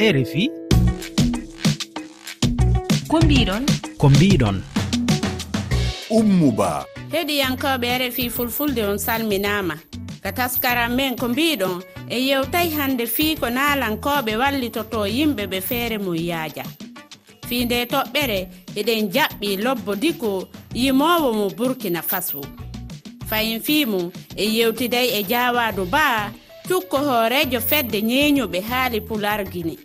rfi ko mbiɗon? Ko mbiɗon. Ummuba. Heɗiyankoɓe rfi fulfulde on salminama ka taskaram men ko mbiɗon e yewtay hande fii ko naalankoɓe wallitoto yimɓe ɓe feere mum yaaja. Fii nde toɓɓere eɗen jaɓɓi lobbo diko yimowo mo burkina faso. Fayin fii mum e yewtiday e jawadu baa cukko hoorejo fedde ñeeñuɓe haali pularguine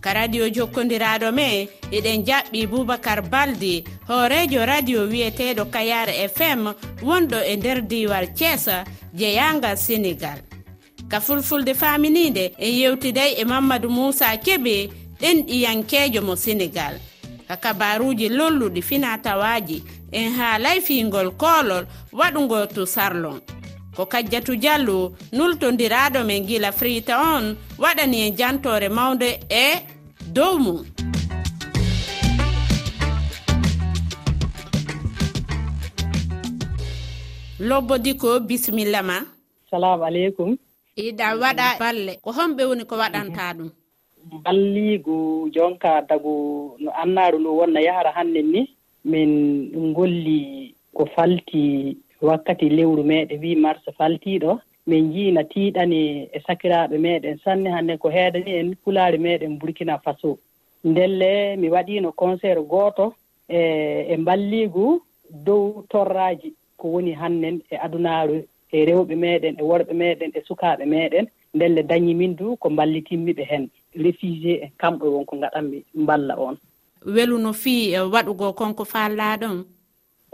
ka radio jokkodiraɗo me eɗen jaɓɓi boubacar baldi hoorejo radio wiyeteɗo kayar fm wonɗo e nder diwal thiesa jeyangal sénégal. Ka fulfulde faminide en yewtiday e mamadou moussa keɓe ɗen ɗiyankejo mo sénégal. Ka kabaruji lolluɗi fina tawaji en haalay fingol koolol waɗugol to sarlon. Ko kajjatu diallo nultodiraɗo men gila frita on waɗani en jantore mawde e dow mum. Lobbo diko bisimilla ma. Salamu aleykum. Iɗa waɗa balle. Ko homɓe woni ko waɗanta ɗum? Balligo jonka dago no annaru ndu wonna yahara hannen ni min golli ko falti wakkati lewru meɗe wi mars faltiɗo. min jiina tiiɗani e sakiraaɓe meeɗen sanne hannde ko heedani en pulaari meeɗen burkina faso. Ndelle mi waɗiino conseire gooto e e mballiigu dow torraaji ko woni hannen e adunaaru e rewɓe meeɗen e worɓe meeɗen e sukaaɓe meeɗen. Ndelle dañi min du ko ballitinmiɓe heen réfugié en kamɓe wonko ngaɗanmi mballa on. Welu no fii e waɗugo konko faallaa ɗon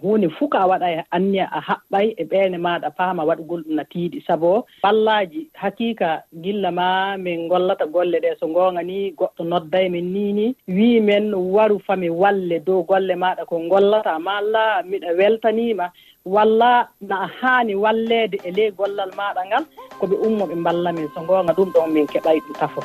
huunde fuu ko a waɗa e anni a haɓɓay e ɓeene maaɗa paama waɗugol ɗum no tiiɗi. Sabu ballaaji hakiika gilla ma min ngollata golle ɗee so ngoonga ni goɗɗo nodda e min nii ni wii men waru fami walle dow golle maaɗa ko ngollata malla miɗa weltaniima walla na haani walleede e ley gollal maaɗa ngal ko ɓe ummo ɓe mballa min. So ngoonga ɗum ɗon min keɓay ɗum tafo.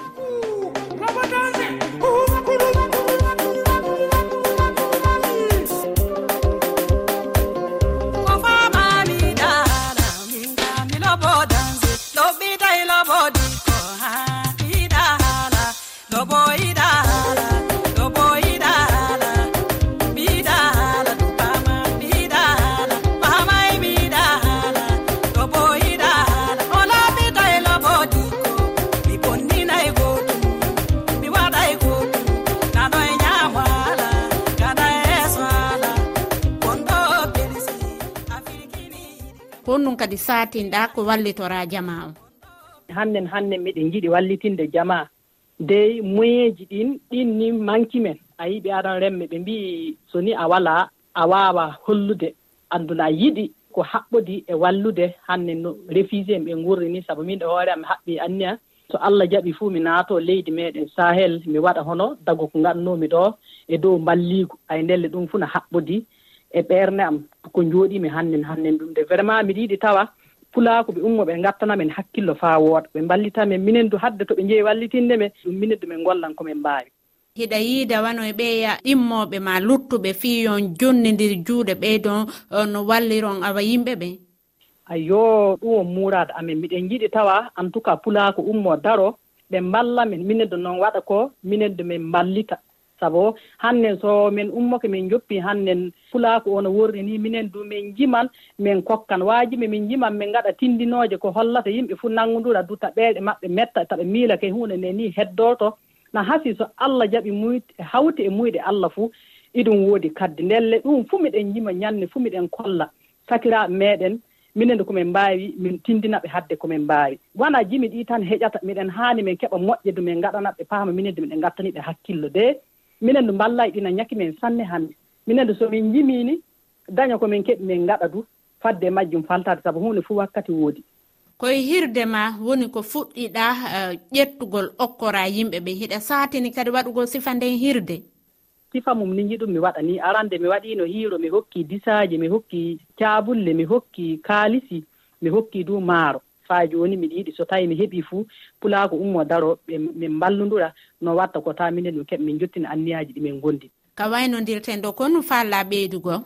kadi satinɗa ko wallitora jama o. Hannen hannen miɗen jiɗi wallitinde jama. Dey moyen ji ɗin ɗin ni manki men. A yiɓe aɗan remme ɓe mbi'i so ni a wala a wawa hollude. Anduna a yiɗi ko haɓɓodi e wallude. Hannen no réfugié en ɓe gurri ni. Saabu min ɗo hoore am haɓɓi anniya so allah jaɓi fuu mi naato leydi meɗen sahel mi waɗa hono. Dago ko gannomi ɗo e dow balligu ay ndelle ɗum fuu no haɓɓodi. e ɓernde am ko jooɗimi hannden hannden ɗum de vraiment miɗa yiɗi tawa pulaako ɓe ummo ɓe ngattanamen hakkillo faa wooɗa. Ɓe mballitamen minen du hadde to ɓe njeewi wallitinde men ɗum minen du min gollan komin mbaawi. Hiɗa yiida wano e ɓeya ɗimmoɓe ma luttuɓe fii yon jonnidir juuɗe ɓeydon no walliron awa yimɓe ɓe? Ayyo ɗum on muurade amen. Miɗen jiɗi tawa en tout cas pulaako ummo daro ɓe mballa min minen du noon waɗa ko minen du min mballita. sabu hannde so min ummoke min joppi hannen fulaako ono worri ni minen du min jiman min kokkan waajiɓe min jiman min ngaɗa tindinooje ko hollata yimɓe fof nanngonnduɗa du taɓeeɗe maɓɓe metta taɓe miila ke huunde nde ni heddooto. Na hasi so allah jaɓi muyte hawti e muyɗe allah fuu iɗum woodi kadde. Ndelle ɗum fuu miɗen jima ñannde fuu miɗen kolla sakiraaɓe meeɗen minen de komin mbaawi min tindinaɓe hadde komin mbaawi. Wona jimi ɗi tan heƴata miɗen haani min keɓa moƴƴe du min ngaɗanaɓe paama minen de miɗen ngattaniɓe hakkillo de. minen ndu mballa e ɗina ñaki men sanne hannde minen ndu somin jimini daña komin keɓi min ngaɗa du fadde e majjum faltade sabu hunde fuu wakkati woodi. Koye hirde ma woni ko fuɗɗiɗa eh, ƴettugol okkora yimɓe ɓe hiɗa. Satini kadi waɗugol sifa nden hirde? Sifa mum ni jiɗum mi waɗa ni arande mi waɗino hiiro mi hokki disaji mi hokki caabulle mi hokki kaalisi mi hokki du maaro. faa jooni miɗa yiɗi. So tawi mi heɓii fuu pulaa ko ummo daro min mballonndira no watta ko taa minen ɗum keɓa min jottina anniyaaji ɗi min ngonndi. Ka waynondirten ɗo kono faallaa ɓeydugo?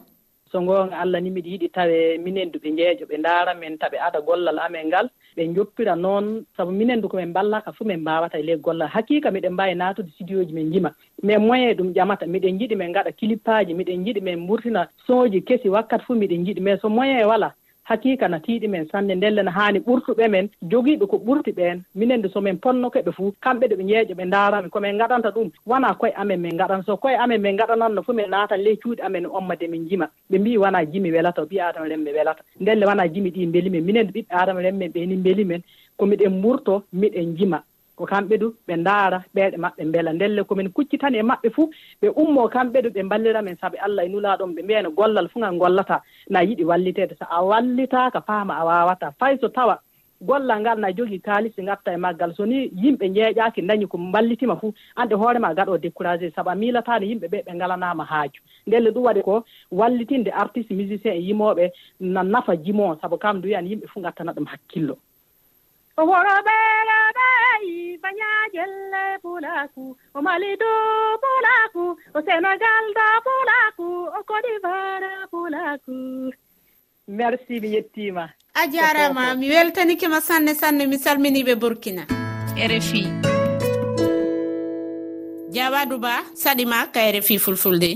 So ngoonga allah ni miɗa yiɗi tawe minen du ɓe njeejo ɓe ndaara men taɓe ada gollal amen ngal ɓe joppira noon. Sabu minen du ko min mballaka fuu min mbaawata e ley gollal. Hakkika miɗen mbaawi naatude studio ji min njima. Mais moyen ɗum ƴamata miɗen njiɗi min ngaɗa kilipaaji miɗen njiɗi min mburtina soji kesi wakkati fuu miɗen njiɗi. Mais so moyen walaa hakika na tiiɗi men sanne ndelle no haani ɓurtuɓe men jogiiɓe ko ɓurti ɓeen minen de somin ponnoke ɓe fuu kamɓe ɗo ɓe ñeeƴo ɓe ndaarami komin ngaɗanta ɗum. Wona koye amen min ngaɗan so koye amen min ngaɗananno fuu min naatan ley cuuɗi amen ommade min jima ɓe mbi wona jimi welata ɓi adama ren remɓe welata. Ndelle wona jimi ɗi mbeli men minen de ɓiɓɓe aadama remmen ɓe ni mbeli men komiɗen mburto miɗen jima ko kamɓe du ɓe ndaara ɓeeɗe maɓɓe mbela. Ndelle komin kuccitani e maɓɓe fuu ɓe ummo kamɓe du ɓe mballira men sabu allah e nulaaɗon ɓe mbiyano gollal fuu ngal gollata na yiɗi walliteede. So a wallitaaka faama a waawata. Fay so tawa gollal ngal na jogii kaalisi ngatta e maggal. So ni yimɓe njeeƴaaki dañi ko mballitima fuu annde hoore ma gaɗo découragé. Sabu a miilataani yimɓe ɓe ɓe ngalanaama haaju. Ndelle ɗum waɗi ko wallitinde artiste musicien e yimooɓe na nafa jimoo sabu kam du wiyan yimɓe fuu ngattana ɗum hakkillo. Horoɓe fayi bañajelle pulaku o malido pulaku o sénégal da pulaku o kodivara pulaku. Merci mi yettima. A jarama mi weltanikima sanne sanne mi salminiɓe burkina. Rfi jawadou ba saɗima ka rfi fulfulde?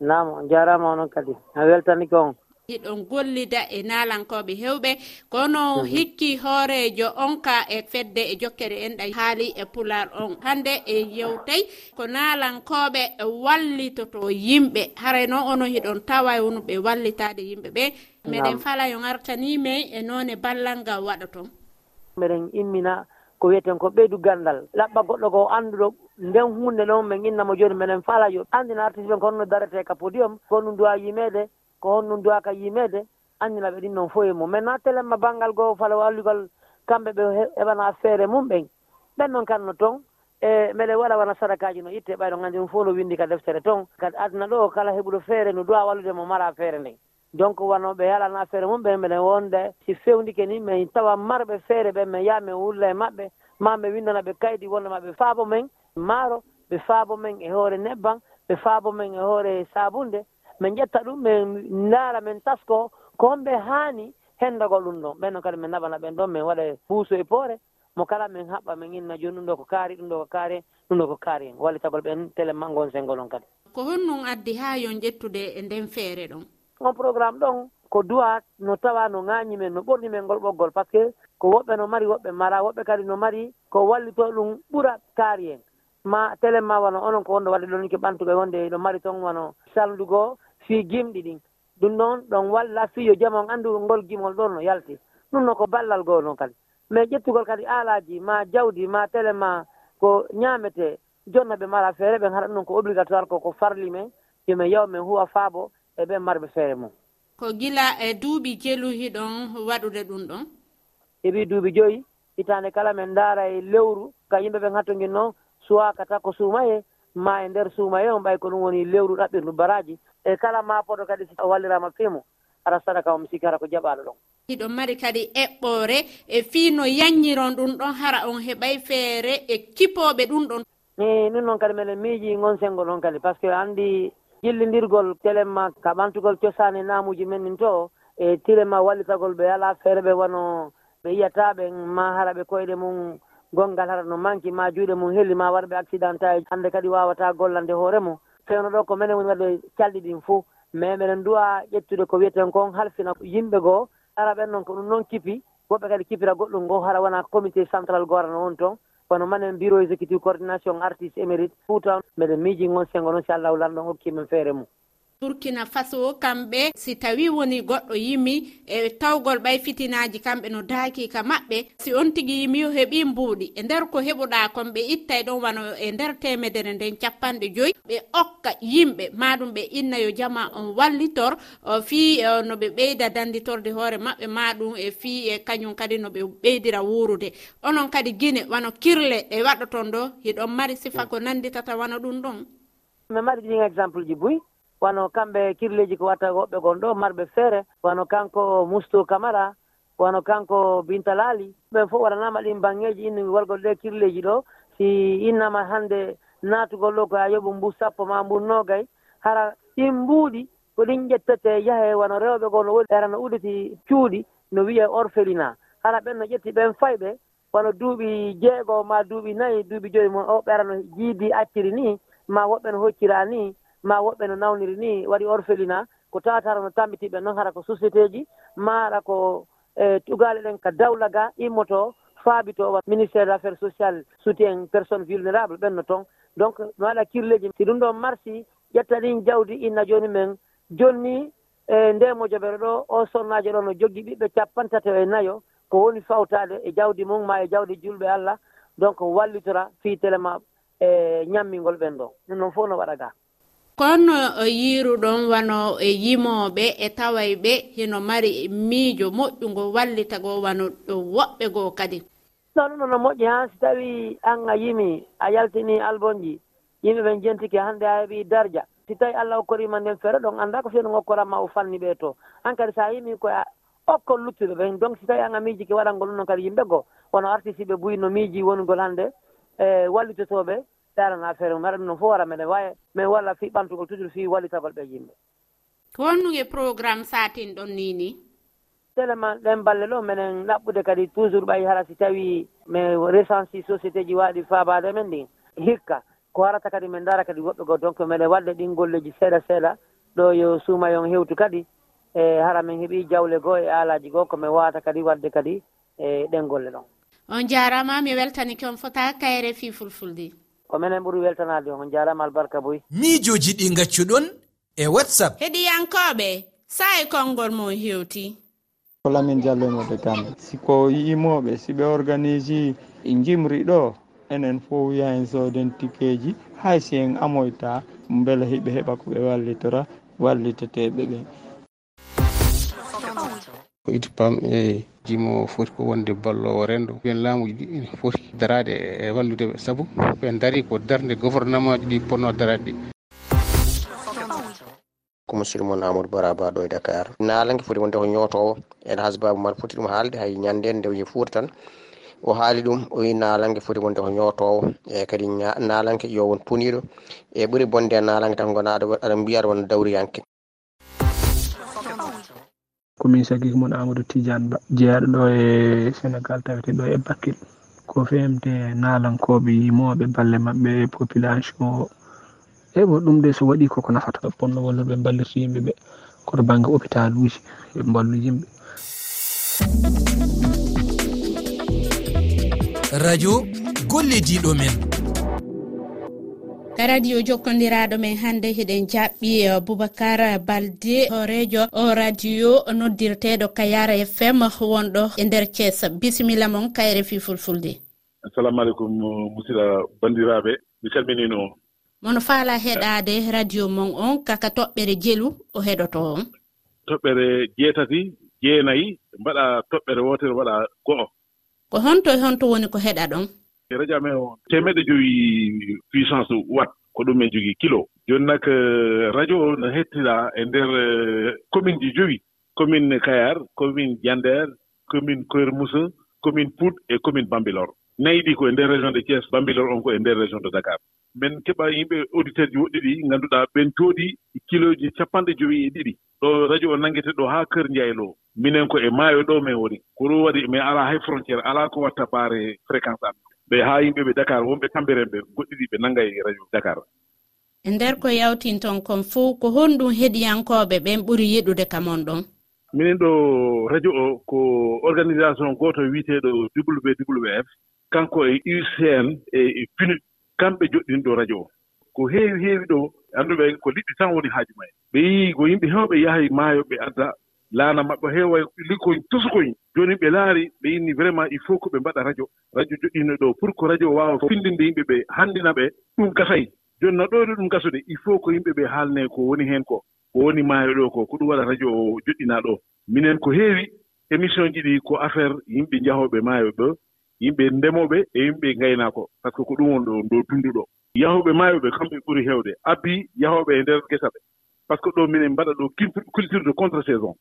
Nam jarama onon kadi. A weltanike on. iɗon gollida e nalankoɓe hewɓe. Kono mhm. hikki hoorejo onka e fedde e jokkere enɗa haali e pular on. Hande e yewtay ko nalankoɓe wallitoto yimɓe. Harayno ono hiɗon tawa wonu ɓe wallitade yimɓe ɓe. Meɗen fala yo gartanime e noone ballal ngal waɗa waɗaton meɗen immina ko wiyeten ko ɓeydu gandal. Laɓɓa goɗɗo ko annduɗo nden hunde ɗon min innamo joni minen fala yo. Andina artiste ɓen konno darete ka podium. Ko ɗum duwa yimede. ko honɗum duwaka yimede andina ɓe ɗin noon foye mum. Maintenant telemma banggal goo fala wallugol kamɓe ɓe heɓana feere e mum ɓen. Ɓen noon kanno toon e mbeɗe waɗa wona sadakaji no itte ɓayɗo gandi ɗum fof no windi ka deftere toon kadi aduna ɗo kala heɓuɗo feere no duwa wallude mo mara feere nden donc wano ɓe yalana feere mum ɓen mbeɗen wonde si fewndike ni min tawa marɓe feere ɓen min yaa min wulla e maɓɓe ma ɓe windana ɓe kaydi wonde ma ɓe faabo men maaro ɓe faabo men e hoore nebban ɓe faabo men e hoore sabunde min ƴetta ɗum min ndaara min tasko ko homɓe haani henndogol ɗum ɗon ɓen noon kadi min naɓana ɓen ɗon min waɗa puuso e poore mo kala min haɓɓa min inna jooni ɗum ɗo ko kaari ɗum ɗo ko kaari en ɗum ɗo ko kaari. En wallitagol ɓen téléma mangon sengo ɗon kadi. Ko honnon addi haa yon ƴettude e nden feere ɗon? On programme ɗon ko duwa no tawa no ŋaañi men no ɓorni men ngol ɓoggol par ce que ko woɓɓe no mari woɓɓe mara woɓɓe kadi no mari ko wallito ɗum ɓura kaari en. Ma télé ma wono onon ko wonɗo wadde ɗon ke ɓantuɓe wonde ɗo mari toon wono saldugo fii gimɗi ɗin. Ɗum noon ɗon walla fiyo jama on anndu ngol gimol ɗon no yalti. Ɗum noon ko ballal goo noon kadi. Mais ƴettugol kadi aalaji ma jawdi ma télé ma ko ñaamete jonna ɓe mara feere ɓen haɗa ɗum noon ko obligatoire ko ko farli men. Yomin yaw min huwa faabo e ɓen marɓe feere mum. Ko gila e duuɓi jeluhi ɗon waɗude ɗum ɗon? Heɓi duuɓi joyi hitaande kala min ndaara e lewru ka yimɓe ɓen hattogin noon suwakata ko suumaye ma e nder suumaye on ɓay ko ɗum woni lewru ɗaɓɓirdu baraji. e kala mapoɗo kadi so wallirama fimo aɗa sadaka omo siki hara ko jaɓaɗo ɗon. Iɗon mari kadi eɓɓore e fii no yanñiron ɗum ɗon hara on heɓay feere e kipoɓe ɗum ɗon. Ni ɗum noon kadi meɗen miiji gon sengo ɗon kadi par ce que anndi jillidirgol telema ka ɓantugol cosani namuji men nin to e tirema wallitagol ɓe ala feere ɓe wono ɓe yiyataɓe ma hara ɓe koyɗe mum gongal hara no manki ma juuɗe mum helli ma waɗa ɓe accident aji hannde kadi wawata gollande hoore mum. pewno ɗo ko minen woni waɗde calɗi ɗin fo mais minen duwa ƴettude ko wiyeten kon halfina yimɓe goo ara ɓen noon ko ɗum noon kipi woɓɓe kadi kipira goɗɗum ngo hara wona comité central goora no on toon kono manen bureau exécutif coordination artiste émérite fouta mbeɗen miiji on sengo noon si allahu lanɗon hokkimen feere mum. burkina faso kamɓe. Si tawi woni goɗɗo yimi e tawgol ɓay fitinaji kamɓe no daakika maɓɓe si on tigui yimi heeɓi mbuuɗi. E nder ko heɓuɗa kon ɓe ittay ɗon wano e nder temedere nden capanɗe joyyi ɓe okka yimɓe maɗum ɓe inna yo jama on wallitor fi no ɓe ɓeyda danditorde hoore maɓɓe maɗum e fi e kañum kadi no ɓe ɓeydira wurude onon kadi guine wano kirle ɗe waɗoton ɗo hiɗon mari sifa ko nanditata wano ɗum ɗon. Mi mari ɗin exemple ji boyi wano kamɓe kirleji ko watta woɓɓe gon ɗo marɓe feere. Wano kanko mustou camara wano kanko bintalali ɓen fof waɗanama ɗin bangeji inni walgol ɗe kirleji ɗo. Si innama hannde naatugol ɗo ko a yoɓu mbu sappo ma mbu nogay hara ɗin mbuuɗi ko ɗin ƴettete yahe wano rewɓe go no woɗi era no uɗiti cuuɗi no wiye orphelina hara ɓen no ƴetti ɓen fayɓe wano duuɓi jeego ma duuɓi nayi duuɓi joyi mo o ɓera no jiidi acciri ni ma woɓɓe no hoccira ni. ma woɓɓe no nawniri ni waɗi orphelina ko tatara no tambitiɓe noon hara ko société ji maɗa ko e tugale ɗen ka dawla ga immoto faabitowa ministére d' affaire sociale soutien personne vulnérable ɓenno toon donc mi waɗa kirleji si ɗum ɗon marsi ƴetta ɗin jawdi inna joni men. Jonni e ndemo jobere ɗo o sonnajo ɗo no jogui ɓiɓɓe capantato e nayo ko woni fawtade e jawdi mum ma e jawdi julɓe allah. Donc wallitora fiitele ma e ñammingol ɓen ɗon ɗum noon fof no waɗa ga kono yiruɗon wano e yimoɓe e taway ɓe hino mari miijo moƴƴugo wallita go wano woɓɓe goo kadi. Ɗon no moƴƴi han si tawi an a yimi a yaltini albonji yimɓe ɓen jentike hannde a heeɓi darja. Si tawi allah hokkorima nden feere ɗon annda ko feeno hokkoranma o fanni ɓe to. Han kadi sa yimi koye okkol luttuɓe ɓen donc si tawi an a miiji ke waɗangol ɗum noon kadi yimɓe goo wono artisiɓe buyino miiji wongol hannde e wallitotoɓe darana affaire o maɗa ɗum noon fof wara mene wawi min walla fi ɓantugol toujours fi wallitagol ɓe yimɓe. Honnuge programme satin ɗon ni ni tellement ɗen balle ɗo minen ɗaɓɓude kadi toujours ɓayi hara si tawi min recensi société ji waɗi fabade men ɗin hikka ko harata kadi min dara kadi woɓɓe goo donc minen wadde ɗin golleji seeɗa seeɗa. Ɗo yo suuma yon hewtu kadi e hara min heeɓi jawle goo e aalaji goo komin wawata kadi wadde kadi e ɗen golle ɗon. On jarama mi weltanike on fota kayre fi fulfulde. ko minen ɓuuri weltanade on jarama albarka boy. Miijoji ɗi gaccuɗon e whatsapp. Heɗiyankoɓe sae konngol mon hewti. Ko lamin diallo gambe e siko yimoɓe siɓe organisi jimri ɗo enen fo wiya en soden tikeji hay si en amoyta beele hiɓe heɓa ko ɓe wallitora walliteteɓe ɓen ko iti pam e jimo foti ko wonde ballowo rendo. Ɓen laamuji ɗi ene foti darade e walludeɓe saabu ɓen daari ko darde gouvernement ji ɗi ponno darade ɗi. Ko monsieur moon amadou baraba ɗo e dakar. Naalanke foti wonde ko ñootowo ene hasbabu man foti ɗum haalde hay ñande nde wi fuuta tan. O haali ɗum o wi naalange foti wonde ko ñootowo e kadi naalanke yo won puniɗo e ɓuuri bonde e naalange tan gona aɗa mbiya aɗa wona dawriyanke komin sagiki mon amadou tidiane ba jeyaɗo ɗo e sénégal tawete ɗo e bakkil ko femte nalankoɓe yimoɓe balle mabɓe e population. O eyi bo ɗum de so waɗi koko nafata ponno wallude ɓe ballirta yimɓeɓe. Koto banggue hôpital uji ɓe ballu yimɓe. Radio gollediɗo men. radio jokkodiraɗo men hannde heɗen jaɓɓi eh, boubacar balde horejo o radio noddirteɗo kayara fm wonɗo e nder thies bisimilla moon kayre fi fulfulde. Assalamu aleykum musidɗa bandiraɓe. Mi calminino. Mono faala heɗade radio mon on kaka toɓɓere jelu o heɗoto on. Toɓɓere jeetati jeenayi mbaɗa toɓɓere wotere waɗa go'o. Ko honto e honto woni ko heɗa ɗon. e radio amen o temeɗe joyi puissance wat ko ɗum en jogii kilo. Jooni nak euh, radio o no hettiraa e ndeer euh, commune ji joyi commune kayar commune diander commune koyer moussa commune pout e commune bambilor. Nayi ɗi ko e ndeer région de thies bambilor on ko e ndeer région de dakar. Min keɓa yimɓe auditeur ji woɗɗi ɗi ngannduɗaa ɓen jooɗii kiloji capanɗe joyi e ɗiɗi. Ɗo radio o nanngete ɗo haa kër njaylo minen ko e maayo ɗo min woni. Ko ɗum waɗi min alaa hay frontiére alaa ko watta baare fréquence am. ɓe haa yimɓe ɓe dakar wonɓe tampereen ɓe goɗɗiɗi ɓe nannga e radio dakar. E nder ko yawtinton kon fof ko honɗum heɗiyankooɓe ɓen ɓuri yiɗude ka mon ɗon? Minen ɗo radio o ko organisation gooto wiyeteeɗo wwf kanko e ucn e pinu kamɓe joɗɗin ɗo radio o. Ko heewi heewi ɗo annduɓe ko liɗɗi tan woni haaju mumen. Ɓe yii ko yimɓe heewɓe yahay maayo ɓe adda laana maɓɓe heewa liggoñ tosokoñ jooni ɓe laari ɓe yinni vraiment il faut ko ɓe mbaɗa radio. Radio joɗɗino ɗo pour que radio waawa findinde yimɓe ɓe hanndina ɓe ɗum gasay. Jooni no ɗo ɗum gasude il faut ko yimɓe ɓe haalnee ko woni heen ko ko woni maayo ɗo ko ko ɗum waɗa radio o joɗɗinaa ɗo. Minen ko heewi émission ji ɗi ko affaire yimɓe njahooɓe maayo ɗo yimɓe ndemooɓe e yimɓe ngaynaako. Par ce que ko ɗum won ɗo ndo dunduɗo yahooɓe maayo ɓe kamɓe ɓuri heewde. Abbi yahooɓe e ndeer gesa ɓe. Par ce que ɗo minen mbaɗa ɗo culture de contre saison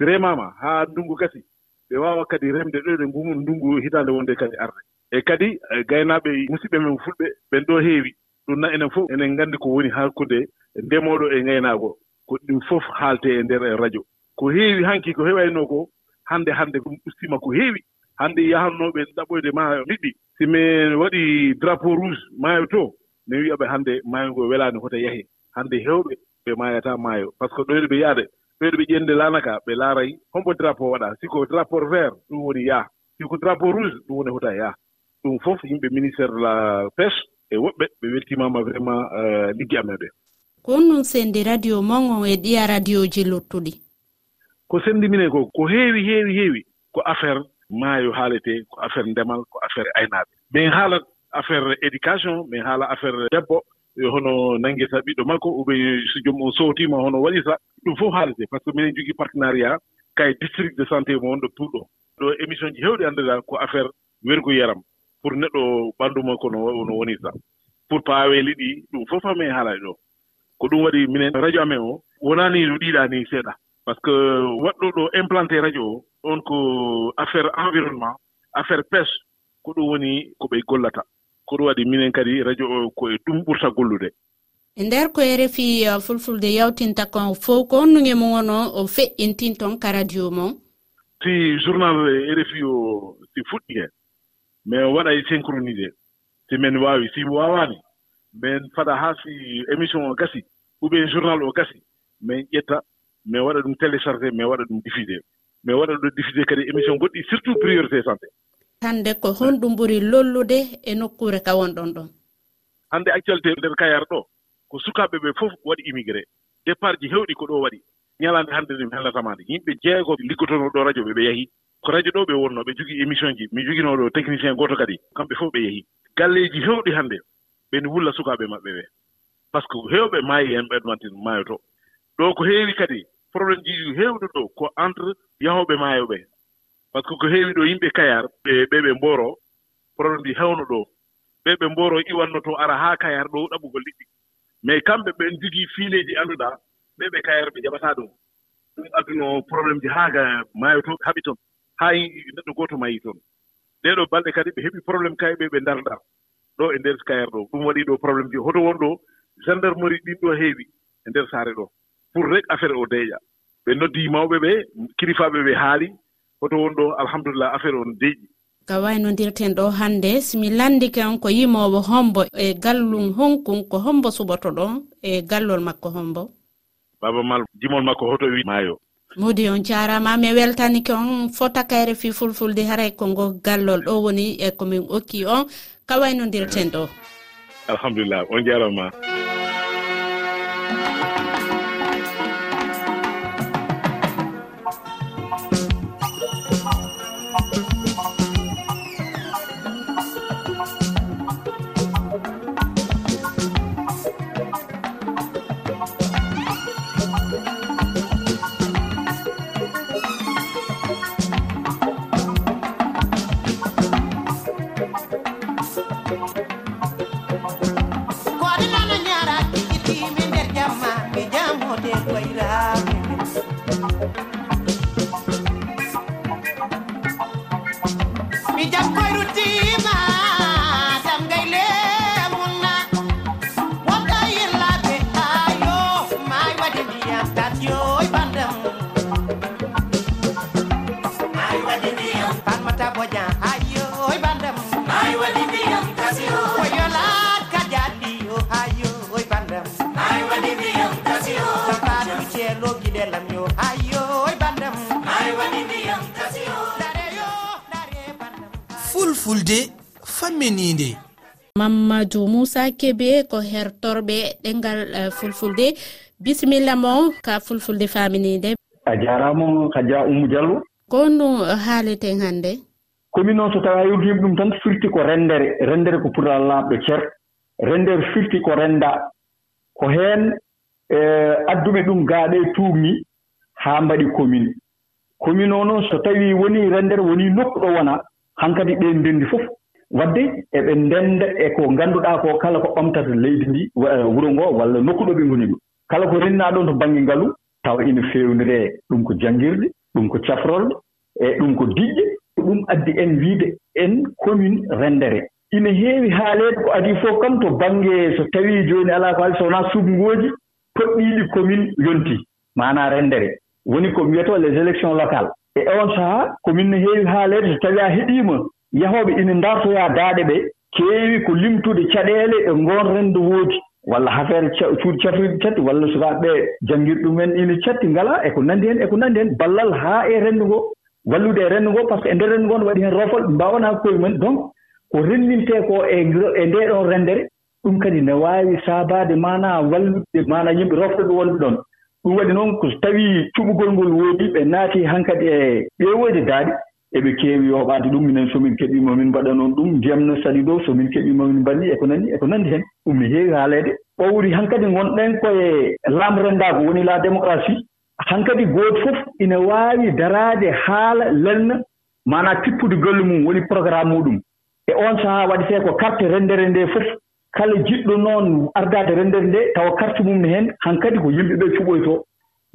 si remama haa ndunngu gasi ɓe waawa kadi remde ɗo ɗe ngumu ndunngu hitaande wonde kadi arde. E kadi e gaynaaɓe musidɓe men fulɓe ɓen ɗo heewi. Ɗum na enen fof enen nganndi ko woni hakkunde ndemooɗo e ngaynaago ko ɗum fof haaletee e ndeer radio. Ko heewi hanki ko heɓaynoo ko hannde hannde ɗum ustima ko heewi. Hannde yahannooɓe ɗaɓoyde maayo liɗɗi si min waɗi drapeau rouge maayo to mi wiyaɓe hannde maayo ngo welaani hoto yahee hannde heewɓe ɓe maayata maayo. Par ce que ɗoyɗo ɓe yahde ɓeyɗo ɓe ƴennde laanaka ɓe laaray hombo drapeau waɗa. Siko drapeau vert ɗum woni yaha siko drapeau rouge ɗum woni hota yaha ɗum fof yimɓe ministére de la pêche e woɓɓe ɓe weltimama vraiment euh, liggi amen ɓe ko onnon senndi radio mawgo e ɗiya radio ji luttuɗi ko sendi minen ko ko heewi heewi heewi ko affaire maayo haaletee ko affaire ndemal ko affaire aynaaɓe. Min haalat affaire éducation min haala affaire debbo hono nanngeta ɓiɗɗo makko ou so jom on sowtiima hono waɗita ɗum fof haalete par ce que minen jogii partenariat kay district de santé mo wonɗo puurɗo ɗo émission ji heewɗi anndeɗa ko affaire wergu yaram pour neɗɗo ɓanndu makko no no woni pour paaweeli ɗi ɗum fof amen haalaaɗi ɗo. Ko ɗum waɗi minen radio amen o wonaani no ɗiiɗaa ni seeɗa. Par ce que waɗɗo ɗo implanté radio o on ko affaire environnement affaire pêche ko ɗum woni ko ɓe gollata. ko ɗum waɗi minen kadi radio o koye ɗum ɓurta gollude. E nder ko e refi uh, fulfulde yawtinta kon fof ko onnuge mum wono o feƴƴintin toon ka radio mon si journal rfi o si fuɗɗi heen min waɗay e synchronisé si min waawi si waawaani min faɗa haa si émission o gasi ou bien journal o gasi min ƴetta min waɗa ɗum téléchargé min waɗa ɗum diffusé. Min waɗa ɗum diffusé kadi émission goɗɗi surtout priorité santé. hannde ko honɗum ɓuri lollude e nokkure ka wonɗon ɗon. Hannde actualité e nder kayar ɗo ko sukaaɓe ɓe fof waɗi immigré. Départ ji heewɗi ko ɗo waɗi. Ñalaande hannde nde mi hellatamaade yimɓe jeego liggotono ɗo radio ɓe ɓe yahii ko radio ɗo ɓe wonno ɓe jogii émission ji mi joginoo ɗo technicien gooto kadi kamɓe fof ɓe yehii galleeji heewɗi hannde ɓeni wulla sukaaɓe maɓɓe ɓee par ce que heewɓe maayi heen ɓedmantin maayo to. Ɗo ko heewi kadi probléme ji heewɗo ɗo ko entre yahooɓe maayo ɓee par ce que ko heewi ɗo yimɓe kayar ɓe ɓe ɓe mboro probléme ji hewno ɗo. Ɓe ɓe mboro iwannoto ara haa kayar ɗo ɗaɓugol liɗɗi. Mais kamɓe ɓen jogii fiileeji annduɗaa ɓe ɓe kayar ɓe jaɓataa ɗum. Ɗum adduno probléme ji haa maayotoɓe haɓi toon. Haa neɗɗo gooto mayii toon. Ɗeeɗoo balɗe kadi ɓe heɓi probléme kay ɓe ɓe ndar ɗo e ndeer kayar ɗo. Ɗum waɗii ɗo probléme ji hoto won ɗo gendarmerie ɗin ɗo heewi e ndeer saare ɗo. Pour rek affaire o deeƴa. Ɓe noddii mawɓe ɓe kilifaaɓe ɓe haali. hoto woni ɗo alhamdulillah affaire on deeƴi. Ka waynodirten ɗo hannde simi lanndi kan ko yimowo hombo e gallum honkun ko hombo suɓoto ɗon e gallol makko hombo. Baba mal jimol makko hoto wi maayo. Modi on jarama mi weltanike on fota kayre fi fulfulde haray ko ngo gallol ɗo woni e komin okki on. Ka waynodirten ɗo. Alhamdulillah on jarama. fulfulde fammininde mamadou moussa kebe ko hertorɓe ɗengal uh, fulfulde. Bisimilla mo ka fulfulde faminide a jarama kadia oumou diallo. Ko ɗum haaleten hannde? Komin noon so tawi a yordima ɗum tan firti ko rendere rendere ko pour laaɓɗo cer. Rendere firti ko renda. Ko heen eh, e adduɓe ɗum gaaɗe tuumni haa mbaɗi commune commune o noon so tawi woni rendere woni nokku ɗo wona hankadi ɓeen ndenndi fof wadde eɓe ndennda e ko ngannduɗaa ko kala ko ɓamtata leydi ndi e, wuro ngoo walla nokku ɗo ɓe ngoni ɗo kala ko rennaa ɗon to baŋnge ngalu tawa ina feewniree ɗum ko janngirde ɗum ko cafrolde e ɗum ko diƴƴe ɗum addi en wiide en commune renndere ina heewi haaleede ko adii fof kam to baŋnge so tawii jooni alaa ko haali so wonaa subngooji toɗɗiiɗi commune yontii maanaa renndere woni ko wiyetoo les élections locales. e on sahaa komin no heewi haaleede so tawii a heɗiima yahooɓe ina ndartoyaa daaɗe ɓee keewi ko limtude caɗeele e ngoon rennde woodi. Walla affaire cuuɗi cafrirɗi catti walla sukaaɓe ɓee janngirɗe ɗumen ina catti ngalaa e ko nanndi heen e ko nanndi heen ballal haa e renndu ngoo. Wallude e renndu ngoo par ce que e ndeer renndu ngoo no waɗi heen rofol ɓe mbaawanaa koye mumen donc ko renndintee koo e e ndee ɗoon renndere ɗum kadi ne waawi saabaade maanaa wallude maanaa yimɓe rofta ɗum wallude ɗoon. ɗum waɗi noon ko so tawii cuɓugol ngol woodi ɓe naati han kadi e ɓeewoyde daaɗi eɓe keewi yoɓaade ɗum. Minen somin keɓiima min mbaɗa noon ɗum. Ndiyam no sali ɗo somin keɓiima min mbanni e ko nanndi e ko nanndi heen ɗum no heewi haaleede. Ɓowri han kadi ngonɗen koye laamrenndaako woni la démocratie. Han kadi gooto fof ina waawi daraade haala lelna maanaa tippude golle mum woni programme muɗum. E oon sahaa waɗetee ko carte rendere ndee fof. kala jiɗɗo noon ardaade renndere nde tawa carte mum ne heen han kadi ko yimɓe ɓee cuɓoytoo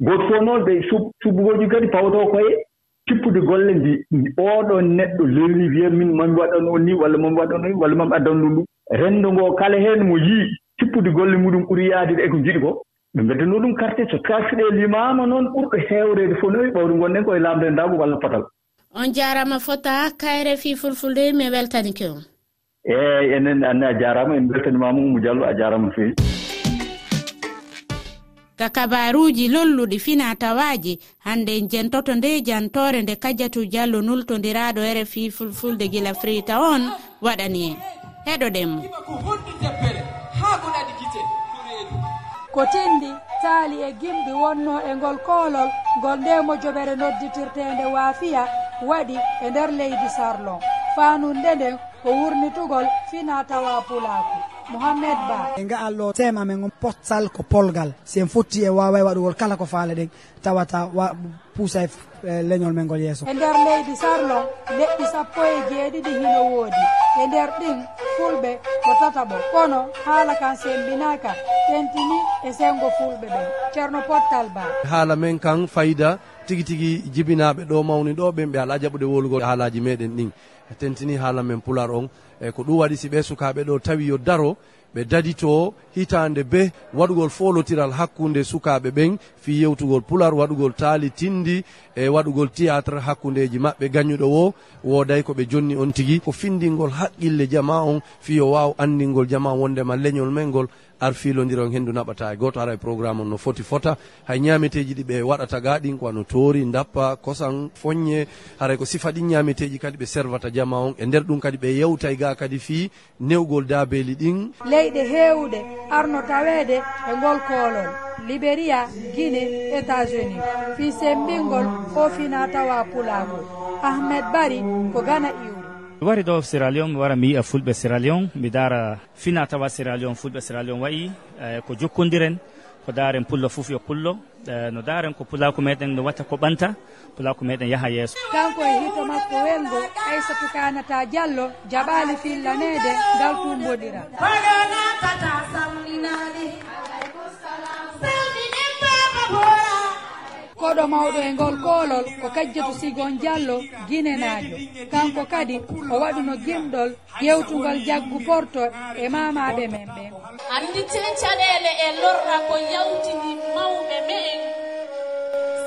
gooto fof noon ɓe subbugooji kadi pawtoo koye tippude golle ndi ooɗoo neɗɗo lelni wiya min mami waɗan on ni walla mami waɗan on ni walla mami addan ɗum ɗum renndo ngoo kala heen mo yii tippude golle muɗum ɓuri yaade e ko jiɗi ko ɓe mbeddano ɗum carte. So kasɗe limaama noon ɓurɗo heewreede fof noyi ɓawde gonɗen koye laamde ndaago walla potal. On jaarama fota kayre fi fulfulde mi weltanike on eeyi enen anne a jaaraama en beltanimama umu diallo a jaaraama no feewi ka kabaruuji lolluɗi fina tawaaji hannde en jentoto nde jantore nde kadiatu diallo nultodiraaɗo rfi fulfulde gila frita on waɗani en. Heɗoɗenmo ko tindi taali e gimɗi wonno e ngol koolol ngol ndemo joɓere nodditirtende waafiya waɗi e nder leydi sarlon faanunde nden ko wurnitugol fina tawa pulaku. Mouhammed ba. E ga'al ɗo tema men on potsal ko polgal. Si en fotti e wawa waɗugol kala ko faale ɗen. Tawata puusa e leñol men ngol yeeso. E nder leydi sarlo leɗɗi sappo e jeeɗiɗi hino woodi. E nder ɗin fulɓe ko tataɓo kono haala kan sembinaka tentini e sengo fulɓe ɓen. Ceerno pottal ba. Haala men kan fayida tigi tigi jibinaɓe ɗo mawni ɗo ɓen ɓe ala jaɓude wolugol haalaji meɗen ɗin. tentini haala men pular on. E ko ɗum waɗi si ɓe sukaɓe ɗo tawi yo daro ɓe dadito hitande be waɗugol folotiral hakkude sukaɓe ɓen fi yewtugol pular waɗugol taali tindi e waɗugol théâtre hakkudeji maɓɓe gañuɗo o woday koɓe jonni on tigui ko findingol haqqille jama on fiyo waw andingol jama wondema leñol men ngol ar filodiron hendu naɓata e goto ara e programme on no foti fota. Hay ñameteji ɗi ɓe waɗata ga ɗin ko ano toori dappa kosan foñe haray ko sifa ɗin ñameteji kadi ɓe servata jama on. E nder ɗum kadi ɓe yewtay ga kadi fi newgol dabeli ɗin. Leyɗe hewɗe arno tawede e ngol koolol liberiya guine états-unis. Fi sembingol o finatawa pulago. Ahmed bari ko gana iwri mi wari ɗo sira lion mi wara mi yi'a fulɓe sira lion mi dara finatawa sira lion fulɓe sira lion wayi e, ko jokkodiren ko daren pullo fof yo pullo. E, no daren ko pulaku meɗen no watta ko ɓanta pulaku meɗen yaaha yeeso. Kanko e hito makko welgo aissatou kanata diallo jaɓali fillanede ngal tumboɗira koɗo mawɗo e ngol koolol ko kajjatu sigon diallo guinenajo kanko kadi o waɗuno gimɗol yewtugol jaggu porto e mamaɓe men ɓen andi ten caɗele e lorra ko yawtini mawɓe me'en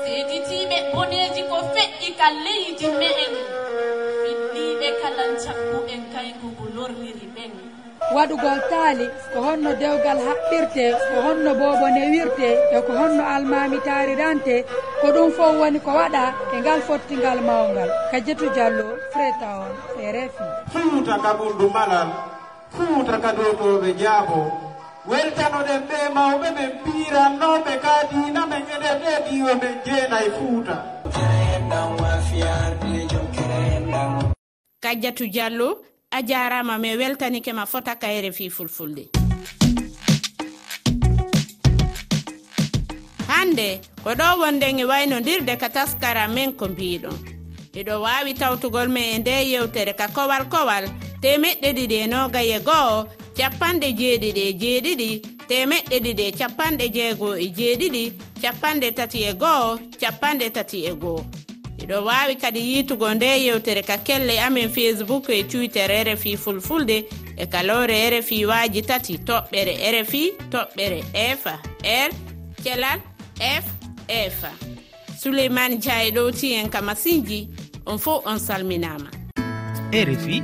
seeditiɓe boneji ko feƴƴi ka leydi me'en finniɓe kalan cakku'en kayko ko lorliri ɓen waɗugol taali ko honno dewgal haɓɓirte ko honno boobo newirte e ko honno almami taarirante ko ɗum fof woni ko waɗa e ngal fottingal mawngal. Kadiatu diallo freta on e refi. Fuuta ka ɓurdu malal fuuta ka dotoɓe jaabo. Weltanoɗen ɓe mawɓe men pirannoɓe ka diina men eɗen ɗe ɗiwo men jeenayi fuuta kadiatu diallo a jarama mi weltanike ma fota kayre fi fulfulde. Hande ko ɗo wonden e waynodirde ka taskara men ko mbiɗon. Eɗo wawi tawtugol men e nde yewtere ka kowal kowal temeɗɗe ɗiɗi e nogaye goho capanɗe jeeɗiɗi e jeeɗiɗi temeɗɗe ɗiɗi e capanɗe jeego e jeeɗiɗi capanɗe tati e goho capanɗe tati e goho eɗo wawi kadi yitugo nde yewtere ka kelle amin facebook e twitter rfi fulfulde e kalore rfi waji tati toɓɓere rfi toɓɓere efa r kelal f efa souleymane diaye ɗowti en ka masinji on fo on salminama. Rfi